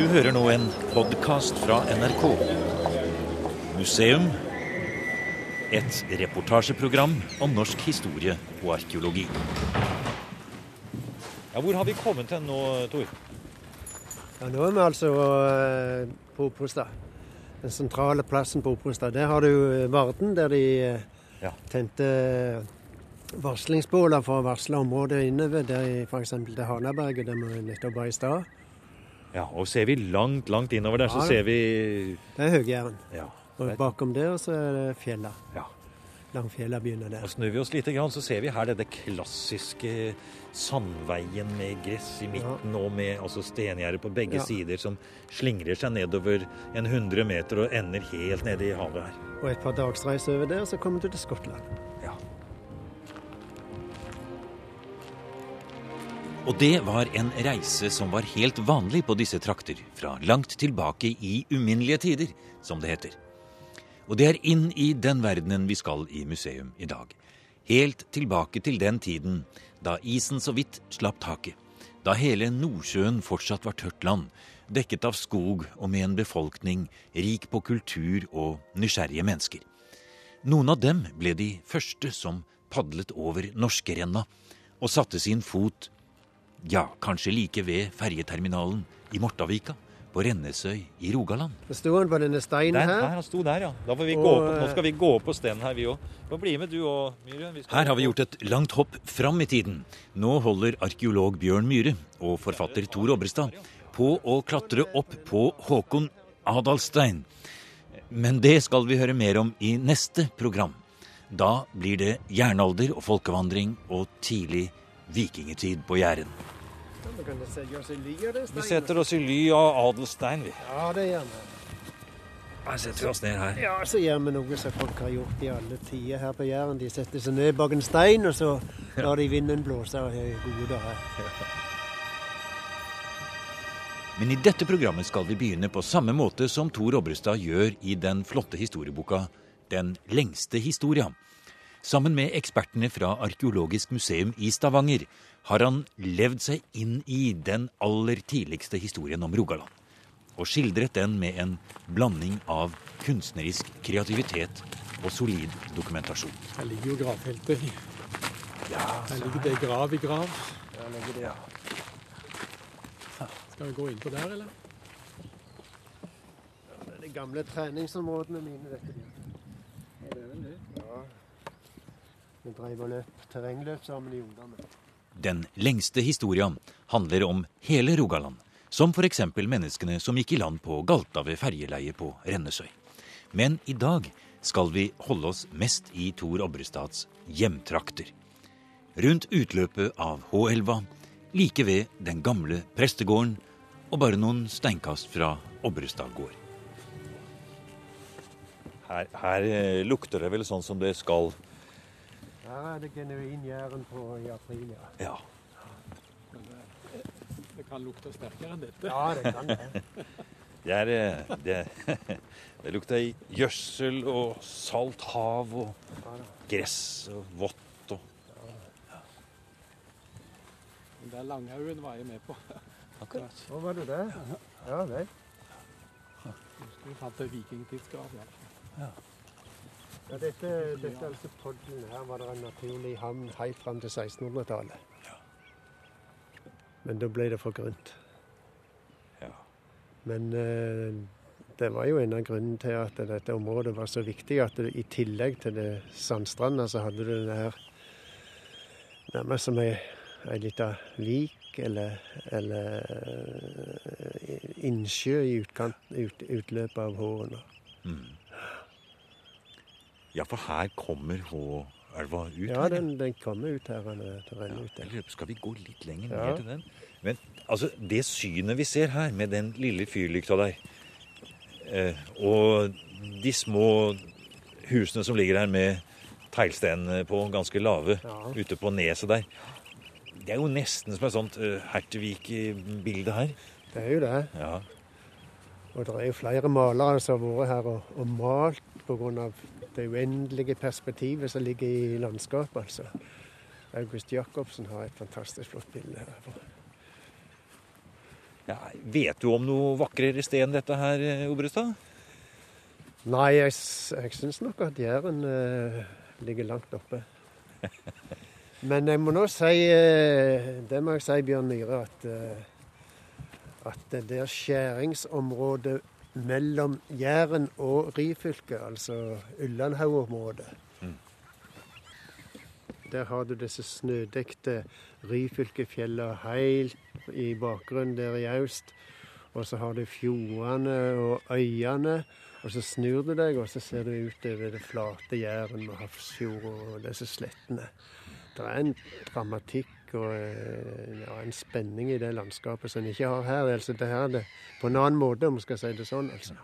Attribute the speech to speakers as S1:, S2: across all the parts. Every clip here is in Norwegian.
S1: Du hører nå en podkast fra NRK. Museum. Et reportasjeprogram om norsk historie og arkeologi. Ja, hvor har vi kommet hen nå, Tor?
S2: Ja, Nå er vi altså eh, på Oprustad. Den sentrale plassen på Oprustad. Der har du eh, Varden, der de eh,
S1: Ja.
S2: tente varslingsbåler for å varsle området inne Der i f.eks. til Hanaberget, der vi nettopp var i stad.
S1: Ja, og ser vi langt, langt innover der, så
S2: Ja.
S1: ser vi
S2: Det er Høgjæren.
S1: Ja.
S2: Og bakom der så er det fjella.
S1: ja.
S2: Langfjella begynner der.
S1: Og snur vi oss litt, grann, så ser vi her denne klassiske sandveien med gress i midten og med altså stengjerder på begge
S2: Ja.
S1: sider som slingrer seg nedover en 100 meter og ender helt nede i havet her.
S2: Og et par dagsreiser over der, så kommer du til Skottland.
S1: Og det var en reise som var helt vanlig på disse trakter, fra langt tilbake i uminnelige tider, som det heter. Og det er inn i den verdenen vi skal i museum i dag. Helt tilbake til den tiden da isen så vidt slapp taket. Da hele Nordsjøen fortsatt var tørt land, dekket av skog og med en befolkning rik på kultur og nysgjerrige mennesker. Noen av dem ble de første som padlet over norskerenna og satte sin fot, ja, kanskje like ved ferjeterminalen i Mortavika, på Rennesøy i Rogaland.
S2: Sto han på denne steinen her.
S1: han sto der, ja. Da får vi
S2: Og,
S1: gå opp, nå skal vi gå opp på steinen her, vi òg. Bli med du òg, Myhre.
S3: Her har vi gjort et langt hopp fram i tiden. Nå holder arkeolog Bjørn Myhre og forfatter Tor Obrestad på å klatre opp på Håkon Adalstein. Men det skal vi høre mer om i neste program. Da blir det jernalder og folkevandring og tidlig vikingetid på Jæren.
S2: Vi
S1: setter oss i ly av Adelstein, vi.
S2: Ja, det gjør vi.
S1: Her setter vi oss ned her.
S2: Ja, så gjør vi noe som folk har gjort i alle tider her på Jæren. De setter seg ned bak en stein, og så lar de vinden blåse og har gode dager.
S3: Men i dette programmet skal vi begynne på samme måte som Tor Obrestad gjør i den flotte historieboka Den lengste historia. Sammen med ekspertene fra Arkeologisk museum i Stavanger har han levd seg inn i den aller tidligste historien om Rogaland. Og skildret den med en blanding av kunstnerisk kreativitet og solid dokumentasjon.
S4: Her ligger jo gravfeltet. Her ligger det grav i grav. Skal vi gå innpå der, eller?
S2: Det er de gamle treningsområdene mine, det vel Ja. Vi drev og løp terrengløp sammen i ungdommen.
S3: Den lengste historia handler om hele Rogaland, som f.eks. menneskene som gikk i land på Galta ved ferjeleiet på Rennesøy. Men i dag skal vi holde oss mest i Tor Obrestads hjemtrakter. Rundt utløpet av H-elva, like ved den gamle prestegården og bare noen steinkast fra Obrestad gård.
S1: Her, her eh, lukter det vel sånn som det skal.
S2: Her er det genuin Jæren på i april, ja.
S1: Ja.
S4: Men det, det kan lukte sterkere enn dette.
S2: Ja, det kan det.
S1: Det, er, eh, det, det lukter gjødsel og salt hav og gress og vått og ja.
S4: Men Der Langhaugen var jeg med på.
S1: Akkurat.
S2: Hvor var du der? Ja vel.
S4: Husker vi fant et vikingtidsgrav. Ja.
S2: Ja, dette, dette altså podden. Her var det en naturlig havn helt fram til 1600-tallet. Ja. Men da ble det for grunt.
S1: Ja.
S2: Men eh, det var jo en av grunnen til at dette området var så viktig. At det, i tillegg til det sandstranda, så hadde du det her nærmest som ei, ei lita vik eller, eller eh, innsjø i utkant, ut, utløpet av Håren.
S1: Ja, for her kommer H-elva ut.
S2: Ja,
S1: her,
S2: den, den kommer ut her. Den, den ja, ut
S1: her. Skal vi gå litt lenger
S2: Ja.
S1: ned til den? Men altså, det synet vi ser her, med den lille fyrlykta der, eh, og de små husene som ligger her med teglsten på, ganske lave,
S2: Ja.
S1: ute på neset der, det er jo nesten som et sånt uh, Hertevik-bilde her.
S2: Det er jo det.
S1: Ja.
S2: Og det er jo flere malere som har vært her og, og malt pga. det uendelige perspektivet som ligger i landskapet. altså. August Jacobsen har et fantastisk flott bilde her.
S1: Ja, vet du om noe vakrere sted enn dette her, Obrestad?
S2: Nei, jeg, jeg syns nok at Jæren uh, ligger langt oppe. Men jeg må nå si uh, Det må jeg si, Bjørn Myhre, at, uh, at det der skjæringsområdet mellom Jæren og Ryfylke, altså Ullandhaug-området mm. Der har du disse snødekte Ryfylkefjella helt i bakgrunnen der i øst. Og så har du fjordene og øyene. Og så snur du deg, og så ser du utover det flate Jæren og Hafrsfjord og disse slettene. Det er en dramatikk og eh, ja, en spenning i det landskapet som en ikke har her. Altså, det her er det på en annen måte, om vi skal si det sånn. altså.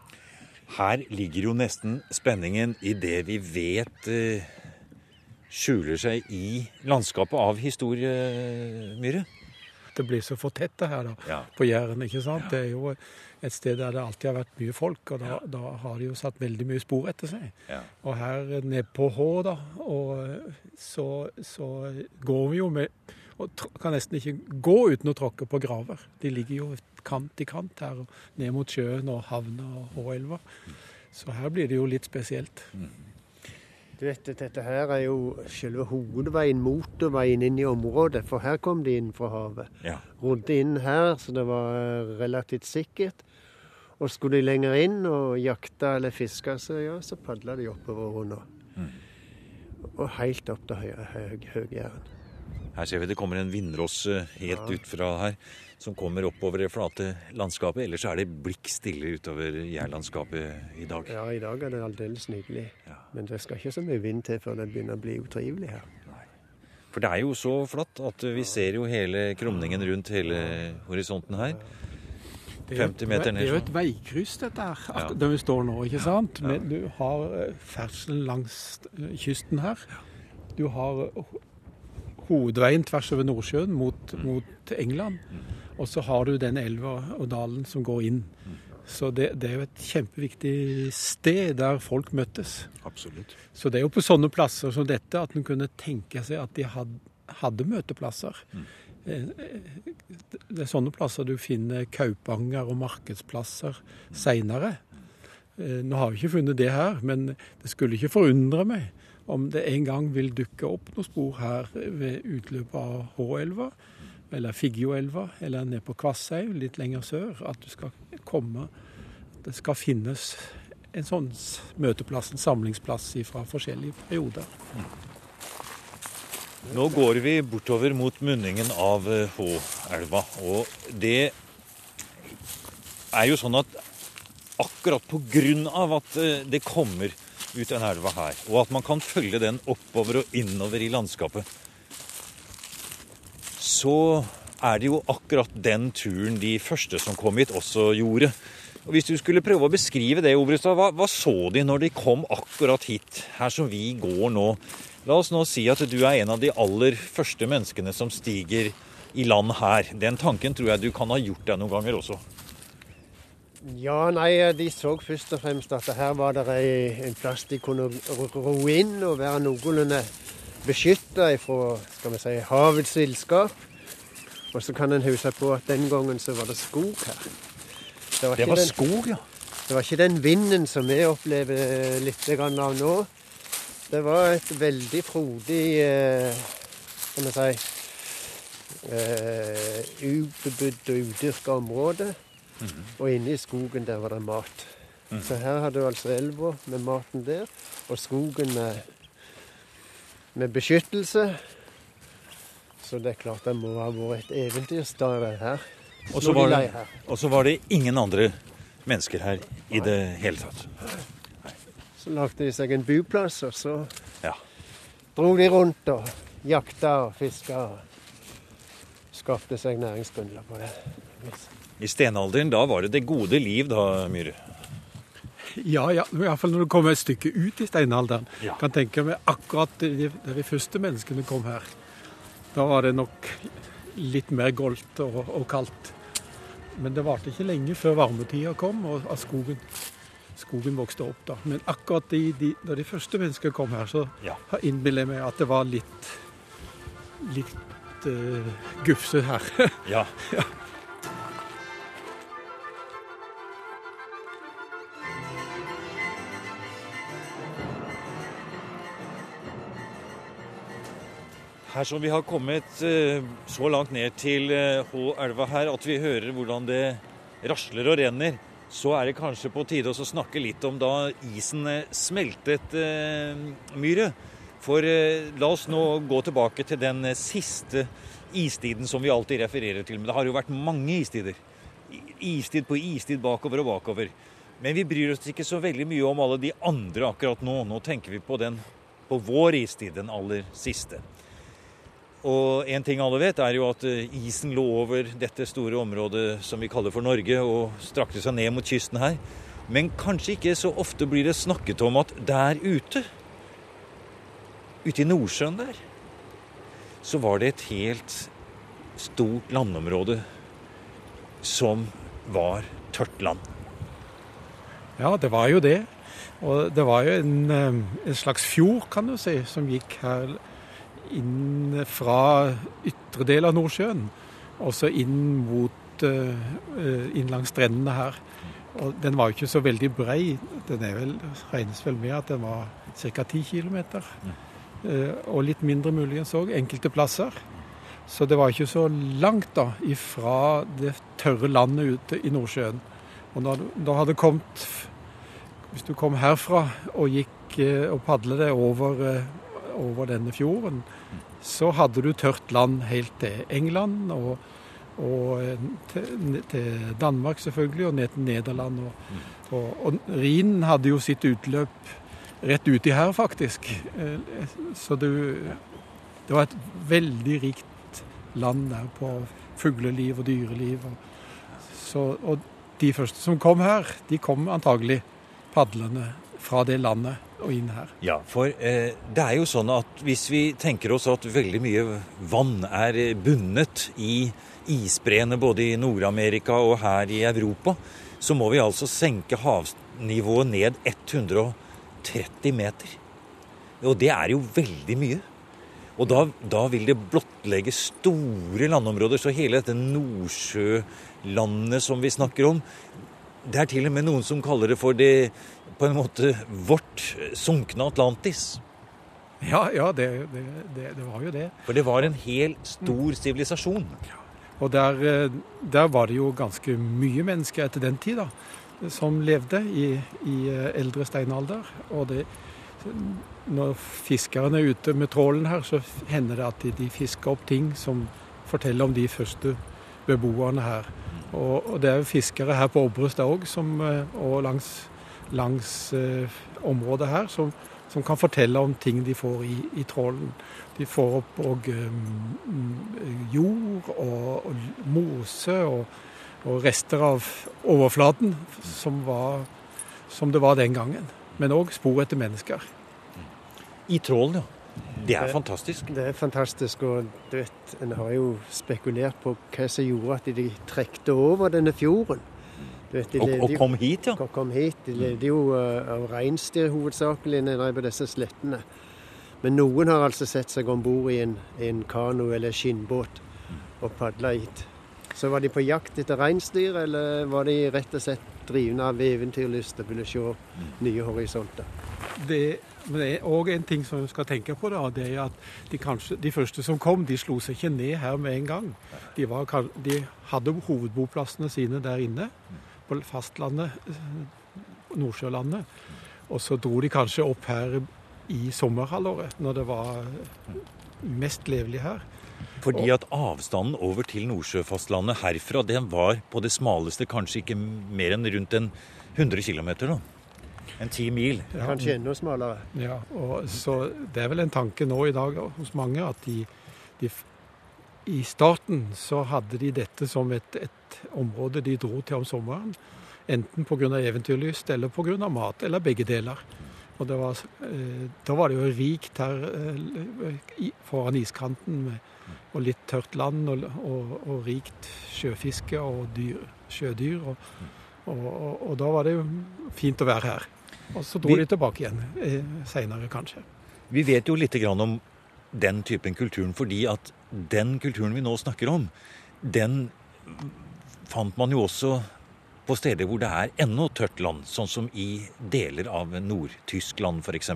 S1: Her ligger jo nesten spenningen i det vi vet eh, skjuler seg i landskapet av historie, Myhre?
S4: Det blir så fortetta her da, ja. på Jæren. ikke sant? Ja. Det er jo et sted der det alltid har vært mye folk, og da, ja. da har de jo satt veldig mye spor etter seg. Ja. Og her nede på Hå, da, og så, så, går vi jo med Og kan nesten ikke gå uten å tråkke på graver. De ligger jo kant i kant her, ned mot sjøen og havna og Håelva. Så her blir det jo litt spesielt.
S2: Du vet, Dette her er jo selve hovedveien, motorveien inn i området. For her kom de inn fra havet. Ja. Rodde inn her, så det var relativt sikkert. Og skulle de lenger inn og jakte eller fiske, så, ja, så padla de oppover under. Mm. Og helt opp til Høg-Jæren.
S1: Her ser vi det kommer en vindrosse helt ja. ut fra her som kommer oppover det flate landskapet. Ellers er det blikk stille utover jærlandskapet i dag.
S2: Ja, i dag er det aldeles nydelig. Ja. Men det skal ikke så mye vind til før det begynner å bli utrivelig her. Nei.
S1: For det er jo så flott at vi ser jo hele krumningen rundt hele horisonten her. 50 meter ned.
S4: Det er jo et veikryss, dette her, ja. der vi står nå. ikke sant? Ja. du har eh, ferdselen langs eh, kysten her. Du har eh, hovedveien tvers over Nordsjøen mot, mm. mot England. Mm. Og så har du den elva og dalen som går inn. Så det, det, er jo et kjempeviktig sted der folk møttes.
S1: Absolutt.
S4: Så det er jo på sånne plasser som dette at en kunne tenke seg at de hadde, hadde møteplasser. Mm. Det er sånne plasser du finner kaupanger og markedsplasser seinere. Eh, nå har vi ikke funnet det her, men det skulle ikke forundre meg om det en gang vil dukke opp noen spor her ved utløpet av H-elva eller Figgjoelva, eller ned på Kvasshaug, litt lenger sør, at du skal komme Det skal finnes en sånn møteplass, en samlingsplass fra forskjellige perioder.
S1: Nå går vi bortover mot munningen av H-elva, og det er jo sånn at akkurat på grunn av at eh, det kommer ut den elva her, og at man kan følge den oppover og innover i landskapet, så er det jo akkurat den turen de første som kom hit, også gjorde. Og Hvis du skulle prøve å beskrive det, Obrestad, hva, hva så de når de kom akkurat hit, her som vi går nå? La oss nå si at du er en av de aller første menneskene som stiger i land her. Den tanken tror jeg du kan ha gjort deg noen ganger også.
S2: Ja, nei, de så først og fremst at her var det en plass de kunne ro inn og være noenlunde beskytta fra skal vi si, havets villskap. Og så kan en huske på at den gangen så var det skog her.
S1: Det var, det var den, skog, ja.
S2: Det var ikke den vinden som vi opplever litt av nå. Det var et veldig frodig eh, Skal vi si eh, ubebodd og udyrka område. Mm. Og inne i skogen der var det mat. Mm. Så her hadde du altså elva med maten der, og skogen med med beskyttelse. Så det er klart det må ha vært et eventyrstad her.
S1: Og så var, det, var det ingen andre mennesker her i det hele tatt.
S2: Så lagde de seg en buplass, og så ja. dro de rundt og jakta og fiska. Og skapte seg næringsgrunnlag på det.
S1: I stenalderen, da var det det gode liv, da, Myhre?
S4: Ja, ja. Iallfall når du kommer et stykke ut i steinalderen. Ja. Kan tenke meg akkurat de, de første menneskene kom her. Da var det nok litt mer goldt og, og kaldt. Men det varte ikke lenge før varmetida kom og at skogen, skogen, vokste opp. da. Men akkurat de, de, da de første menneskene kom her, så ja. innbiller jeg meg at det var litt, litt uh, gufse her.
S1: ja. ja. Her som vi har kommet eh, så langt ned til H-elva her at vi hører hvordan det rasler og renner, så er det kanskje på tide å snakke litt om da isen smeltet, Myhre. For la oss nå gå tilbake til den siste istiden som vi alltid refererer til. Men det har jo vært mange istider. Istid på istid bakover og bakover. Men vi bryr oss ikke så veldig mye om alle de andre akkurat nå. Nå tenker vi på den på vår istid, den aller siste. Og en ting alle vet, er jo at eh, isen lå over dette store området som vi kaller for Norge, og strakte seg ned mot kysten her. Men kanskje ikke så ofte blir det snakket om at der ute, ute i Nordsjøen der, så var det et helt stort landområde som var tørt land.
S4: Ja, det var jo det. Og det var jo en, eh, en, slags fjord, kan du si, som gikk her inn fra ytre del av Nordsjøen. også inn mot uh, inn langs strendene her. Og den var jo ikke så veldig brei. Den er vel, regnes vel med at den var ca. 10 km. Og litt mindre muligens òg, enkelte plasser. Så det var ikke så langt da ifra det tørre landet ute i Nordsjøen. Og da, da hadde kommet Hvis du kom herfra og gikk eh, og padlet deg over, eh, over, denne fjorden, så hadde du tørt land helt til England og, og eh, til, til, Danmark selvfølgelig, og ned til Nederland. Og, og, og Rhinen hadde jo sitt utløp rett uti her, faktisk. Så du Det var et veldig rikt land der på fugleliv og dyreliv. Så, og de første som kom her, de kom antagelig padlende fra det landet og inn her.
S1: Ja, for eh, det er jo sånn at hvis vi tenker oss at veldig mye vann er bundet i isbreene både i Nord-Amerika og her i Europa, så må vi altså senke havnivået ned 130 meter. Og det er jo veldig mye. Og da, da, vil det blottlegge store landområder. Så hele dette Nordsjølandet som vi snakker om Det er til og med noen som kaller det for det på en måte vårt sunkne Atlantis.
S4: Ja, ja det, det, det, det var jo det.
S1: For det var en hel stor sivilisasjon.
S4: Ja. Og der, eh, der, var det jo ganske mye mennesker etter den tid da, som levde i, i eh, eldre steinalder. Og det, når fiskerne er ute med trålen her, så hender det at de, de fisker opp ting som forteller om de første beboerne her. Og, og det er jo fiskere her på Obrestad òg, eh, og langs, langs eh, området her, som, som, kan fortelle om ting de får i, i trålen. De får opp og, um, jord og, og mose og, rester av overflaten, som, var, som det var den gangen. Men òg spor etter mennesker.
S1: I trålen, ja. Det er fantastisk.
S2: Det er fantastisk. Og du vet, en har jo spekulert på hva som gjorde at de trekte over denne fjorden.
S1: Vet, og, og, kom hit, ja?
S2: Og kom hit. De levde jo uh, av reinsdyr hovedsakelig nede på disse slettene. Men noen har altså sett seg om bord i en, en kano eller skinnbåt og padla hit. Så var de på jakt etter reinsdyr, eller var de rett og slett drivne av eventyrlyst og ville se nye horisonter?
S4: Det men det er òg en ting som vi skal tenke på. da, det er at de, kanskje, de, første som kom, de slo seg ikke ned her med en gang. De, var, de hadde hovedboplassene sine der inne på fastlandet, Nordsjølandet. Og så dro de kanskje opp her i sommerhalvåret, når det var mest levelig her.
S1: Fordi at avstanden over til Nordsjøfastlandet herfra, den var på det smaleste kanskje ikke mer enn rundt en 100 km? Da. En ti mil.
S2: Ja, Kanskje enda smalere.
S4: Ja, og så Det er vel en tanke nå i dag hos mange at de, de I starten så hadde de dette som et, et område de dro til om sommeren. Enten pga. eventyrlyst eller pga. mat, eller begge deler. Og var, eh, Da var det jo rikt her eh, foran iskanten med, og litt tørt land og, og, og rikt sjøfiske og dyr, sjødyr. Og, og, da var det jo fint å være her. Og så dro vi, de tilbake igjen eh, seinere, kanskje.
S1: Vi vet jo litt om den typen kulturen fordi at den kulturen vi nå snakker om, den fant man jo også på steder hvor det er ennå tørt land, sånn som i deler av Nord-Tyskland f.eks.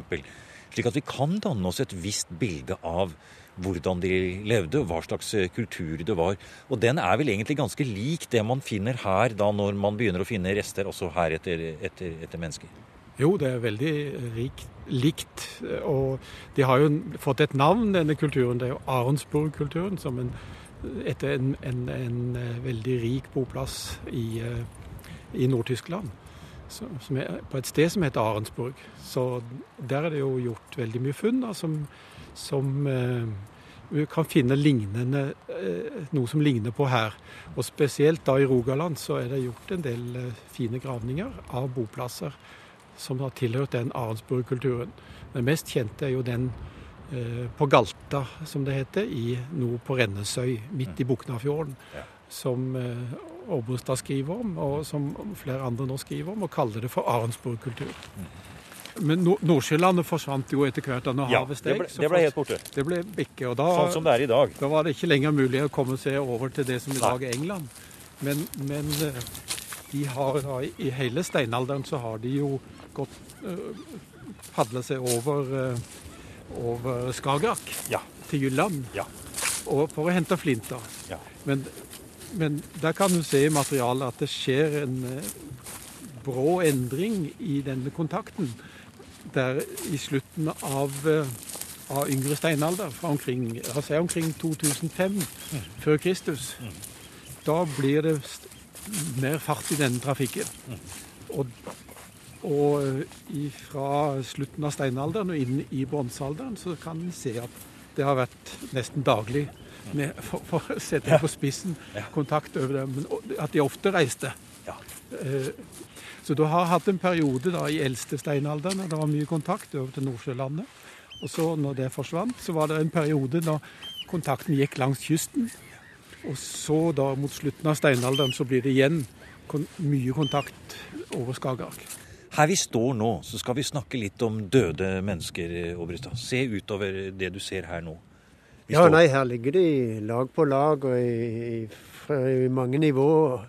S1: Slik at vi kan danne oss et visst bilde av hvordan de levde, hva slags eh, kultur det var. Og den er vel egentlig ganske lik det man finner her da når man begynner å finne rester også her etter, etter, etter mennesker.
S4: Jo, det er veldig rikt, likt. Og de har jo fått et navn, denne kulturen. Det er jo Arensburg-kulturen, som en, etter en, en, en, eh, veldig rik boplass i, eh, i Nord-Tyskland. På et sted som heter Arensburg. Så der er det jo gjort veldig mye funn da, som, som eh, vi kan finne lignende, eh, noe som ligner på her. Og Spesielt da i Rogaland så er det gjort en del eh, fine gravninger av boplasser som har tilhørt den Arensburg-kulturen. Den mest kjente er jo den på Galta, som det heter, i nord på Rennesøy, midt i Buknafjorden. Som Åbrustad skriver om, og som flere andre nå skriver om, og kaller det for Arensburg-kultur. Mm. Men Nordsjølandet forsvant jo etter hvert da når
S1: ja,
S4: havet steg.
S1: Det ble, det ble helt borte.
S4: Det ble bikke, og da,
S1: sånn som det er i dag.
S4: Da var det ikke lenger mulig å komme seg over til det som i dag er England. Men, men eh, de har da, i hele steinalderen så har de jo gått uh, eh, seg over, uh, over Skagerrak
S1: ja.
S4: til Jylland
S1: ja.
S4: for å hente flinter. Ja. Men, men der kan du se i materialet at det skjer en uh, brå endring i denne kontakten der i slutten av, eh, av yngre steinalder, fra omkring, altså omkring 2005 mm. før Kristus, mm. da blir det mer fart i denne trafikken. Mm. Og, og eh, fra slutten av steinalderen og inn i bronsealderen så kan en se at det har vært nesten daglig, med, for, for, å sette det på spissen, kontakt over dem. Men at de ofte reiste. Ja. Eh, så du har hatt en periode da, i eldste steinalderen da det var mye kontakt over til Nordsjølandet. Og så når det forsvant, så var det en periode da kontakten gikk langs kysten. Og så da mot slutten av steinalderen så blir det igjen mye kontakt over Skagerrak.
S1: Her vi står nå, så skal vi snakke litt om døde mennesker, Obrista. Se utover det du ser her nå.
S2: Vi ja, står... nei, her ligger de lag på lag og i, i, i mange nivåer.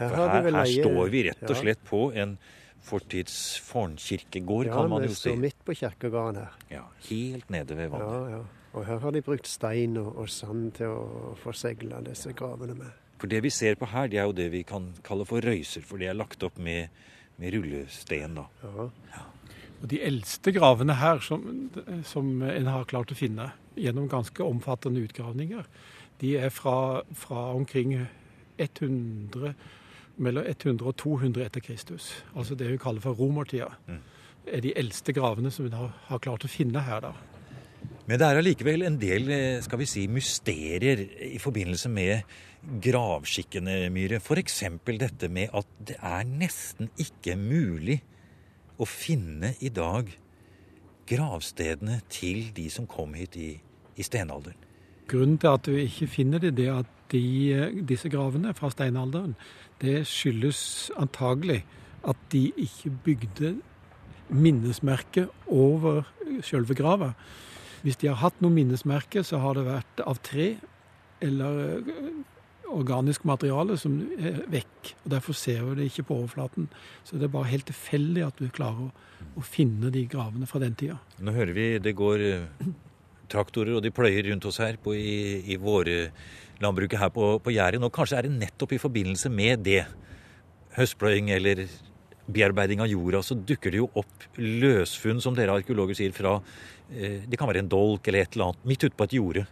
S1: Her, her, her står vi rett og slett på en fortids fornkirkegård,
S2: ja,
S1: kan man
S2: jo
S1: si. Ja,
S2: vi står midt på kirkegården her.
S1: Ja, Helt nede ved vannet.
S2: Ja, ja. Og her har de brukt stein og, og sand til å forsegle disse gravene med.
S1: For det vi ser på her, det er jo det vi kan kalle for røyser, for det er lagt opp med, med rullesten. da. Ja.
S4: ja. Og De eldste gravene her som, som, en har klart å finne gjennom ganske omfattende utgravninger, de er fra, fra omkring 100 mellom 100 og 200 etter Kristus. Altså det vi kaller for romertida. Mm. er de eldste gravene som en har, har klart å finne her. da.
S1: Men det er allikevel en del eh, skal vi si, mysterier i forbindelse med gravskikkene, Myhre. F.eks. dette med at det er nesten ikke mulig å finne i dag gravstedene til de som kom hit i, i stenalderen.
S4: Grunnen til at du ikke finner det, det er at de, disse gravene fra steinalderen det skyldes antagelig at de ikke bygde minnesmerke over selve grava. Hvis de har hatt noe minnesmerke, så har det vært av tre eller organisk materiale som er vekk. og Derfor ser vi det ikke på overflaten. Så det er bare helt tilfeldig at du klarer å, å finne de gravene fra den tida.
S1: Nå hører vi det går eh, traktorer, og de pløyer rundt oss her på, i, i våre landbruket her på, på Jæren. Og kanskje er det nettopp i forbindelse med det, høstpløying eller bearbeiding av jorda, så dukker det jo opp løsfunn, som dere arkeologer sier, fra eh, Det kan være en dolk eller et eller annet, midt ute på et jorde.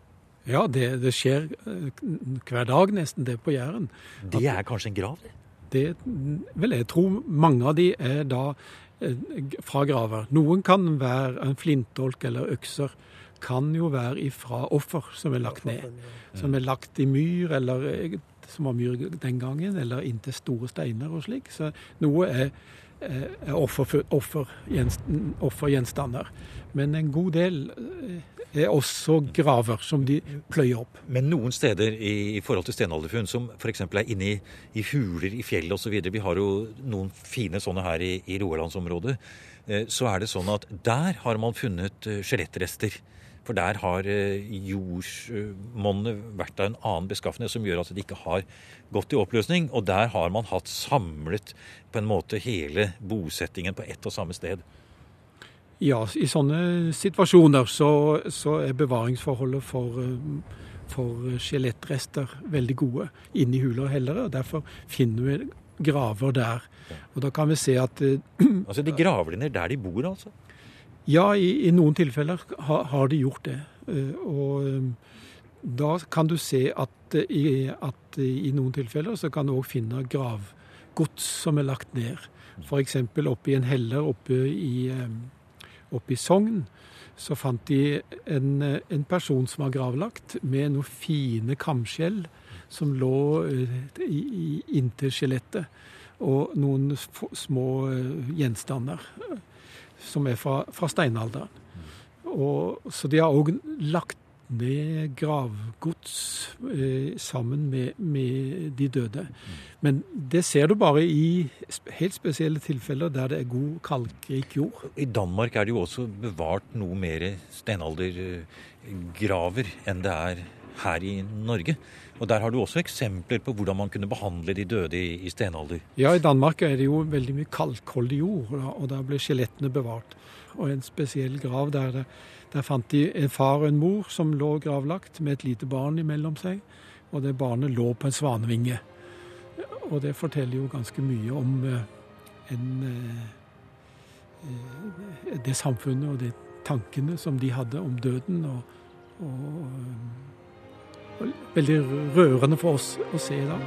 S4: Ja, det, det, skjer eh, hver dag nesten, det på Jæren.
S1: Det er kanskje en grav, det?
S4: Det vil jeg tror mange av de er da eh, fra graver. Noen kan være en flintdolk eller økser kan jo være ifra offer som er lagt ned. Som er lagt i myr, eller eh, som var myr den gangen, eller inntil store steiner og slik. Så noe er offergjenstander. Offer Men en god del eh, er også graver som de pløyer opp.
S1: Men noen steder i, forhold til stenalderfunn, som f.eks. er inne i, i huler i fjellet osv. Vi har jo noen fine sånne her i, i Rogalandsområdet. Så er det sånn at der har man funnet skjelettrester for der har eh, jordsmonnet vært av en annen beskaffenhet som gjør at det ikke har gått i oppløsning. Og der har man hatt samlet på en måte hele bosettingen på ett og samme sted.
S4: Ja, i sånne situasjoner så, så er bevaringsforholdet for, eh, for skjelettrester veldig gode inni i huler og hellere. og Derfor finner vi graver der. Og da kan vi se at
S1: Altså de graver de ned der de bor, altså?
S4: Ja, i, i noen tilfeller har, har de gjort det. Og da kan du se at i, at i noen tilfeller så kan du òg finne gravgods som er lagt ned. F.eks. oppe i en heller oppe i, oppe i Sogn så fant de en, en, person som var gravlagt med noen fine kamskjell som lå inntil skjelettet, og noen små gjenstander som er fra, fra steinalderen. Og, så de har òg lagt ned gravgods eh, sammen med, med, de døde. Men det ser du bare i helt spesielle tilfeller der det er god kalkrik jord.
S1: I Danmark er det jo også bevart noe mer steinaldergraver enn det er her i Norge. Og Der har du også eksempler på hvordan man kunne behandle de døde i, i stenalder.
S4: Ja, i Danmark er det jo veldig mye kalkholdig jord, og der ble skjelettene bevart. Og en spesiell grav der, der fant de en far og en mor som lå gravlagt med et lite barn imellom seg. Og det barnet lå på en svanevinge. Og det forteller jo ganske mye om uh, en, uh, det samfunnet og de tankene som de hadde om døden. og, og veldig rørende for oss å se i dag.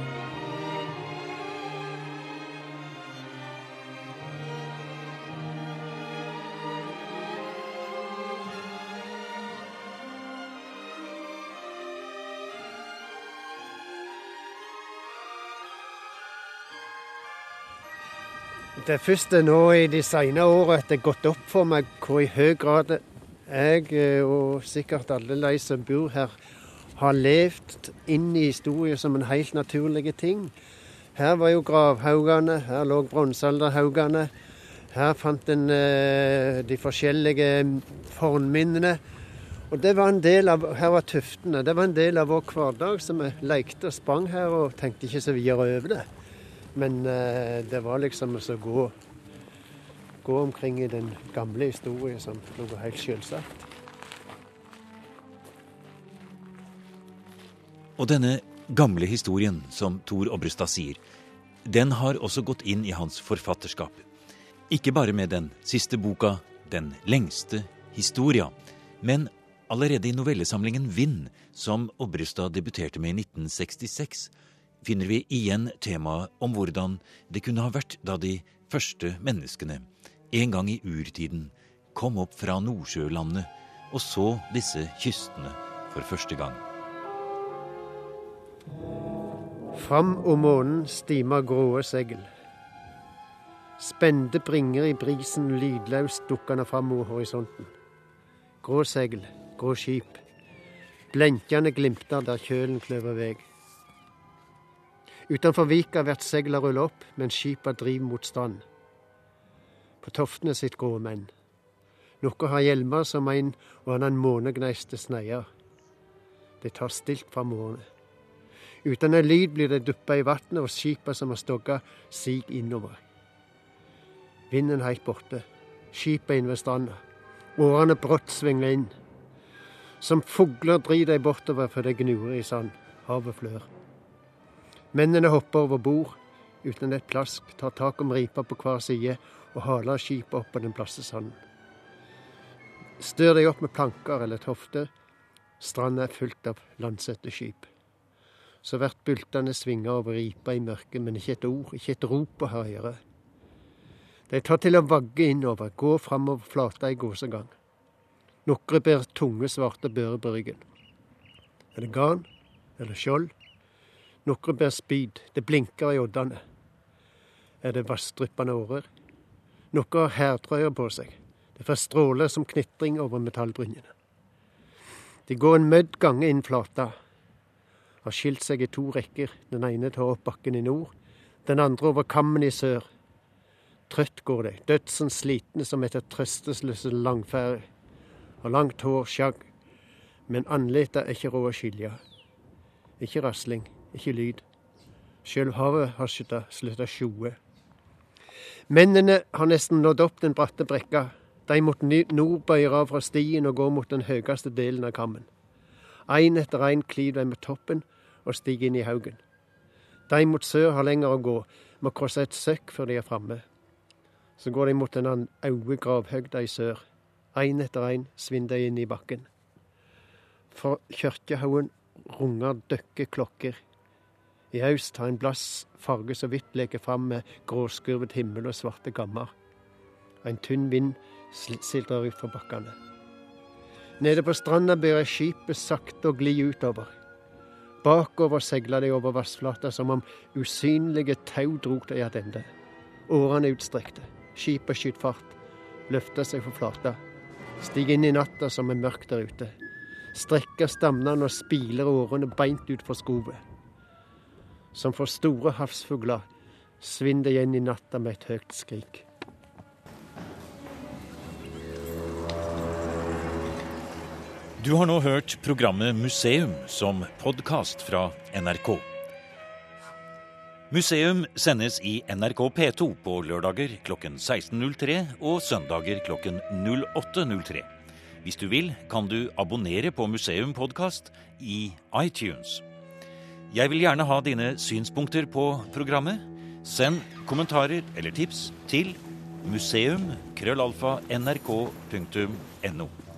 S2: Det er først nå i de senere årene at det er gått opp for meg hvor i høy grad jeg, eh, og sikkert alle de som bor her, har levd inn i historien som en helt naturlig ting. Her var jo gravhaugene, her lå bronsealderhaugene. Her fant en eh, de forskjellige fornminnene. Og det var en del av, Her var tuftene. Det var en del av vår hverdag, så vi lekte og sprang her og tenkte ikke så videre over det. Men eh, det var liksom å gå, gå omkring i den gamle historien som noe helt selvsagt.
S1: Og denne gamle historien, som Tor Obrestad sier, den har også gått inn i hans forfatterskap. Ikke bare med den siste boka, Den lengste historia, men allerede i novellesamlingen Vind, som Obrestad debuterte med i 1966, finner vi igjen temaet om hvordan det kunne ha vært da de første menneskene, en gang i urtiden, kom opp fra Nordsjølandet og så disse kystene for første gang.
S2: Fram om månen stimer gråe segl. Spente bringer i brisen lydløst dukkende fram mot horisonten. Grå segl, grå skip. Blenkende glimter der kjølen kløver veg. Utenfor vika blir segla rulla opp mens skipa driver mot strand. På toftene sitt grå menn. Noen har hjelmer som en og annen månegneiste sneier. De tar stilt fra månen. Uten en lyd blir det duppa i vannet, og skipa som har stogga, sig innover. Vinden heilt borte. Skipet inn ved stranda. Årene brått svingler inn. Som fugler drir de bortover før de gnurer i sand. Havet flør. Mennene hopper over bord uten et plask, tar tak om ripa på hver side og haler skipet opp på den plasse sanden. Stør de opp med planker eller tofter. Stranda er fullt av landsette skip. Så blir bultene svinga over ripa i mørket, men ikke et ord, ikke et rop å høre. De tar til å vagge innover, gå framover flata i gåsegang. Nokre bærer tunge, svarte bører på ryggen. Er det garn eller skjold? Nokre bærer spyd, det blinker i oddene. Er det vassdryppende årer? Noen har hærtrøyer på seg. Det får stråler som knitring over metallbrynjene. De går en mødd gange inn flata, har skilt seg i to rekker. Den ene tar opp bakken i nord, den andre over kammen i sør. Trøtt går de, dødsen slitne som etter trøstesløse langferd. Har langt hår, skjagg, men andletet er ikke råd å skilje. Ikke rasling, ikke lyd. Sjøl havet har slutta sjoe. Mennene har nesten nådd opp den bratte brekka. De mot nord bøyer av fra stien og går mot den høyeste delen av kammen. Én etter én klyver de med toppen og stiger inn i haugen. De mot sør har lenger å gå, må krysse et søkk før de er framme. Så går de mot en annen øde gravhøgda i sør. Én etter én svinner de inn i bakken. For kirkehaugen runger døkke klokker. I øst har en blass farge så vidt leker fram med gråskurvet himmel og svarte gammer. En tynn vind sildrer ut fra bakkene. Nede på stranda ber skipet sakte å gli utover. Bakover seiler de over vassflata som om usynlige tau drog de tilbake. Årene utstrekte. Skipet skyter fart, løfter seg for flata. Stiger inn i natta som er mørk der ute. Strekker stamnene og spiler årene beint ut fra skovet. Som for store havsfugler svinner de igjen i natta med et høyt skrik.
S1: Du har nå hørt programmet Museum som podkast fra NRK. Museum sendes i NRK P2 på lørdager klokken 16.03 og søndager klokken 08.03. Hvis du vil, kan du abonnere på Museum podkast i iTunes. Jeg vil gjerne ha dine synspunkter på programmet. Send kommentarer eller tips til museum.krøllalfa.nrk.no.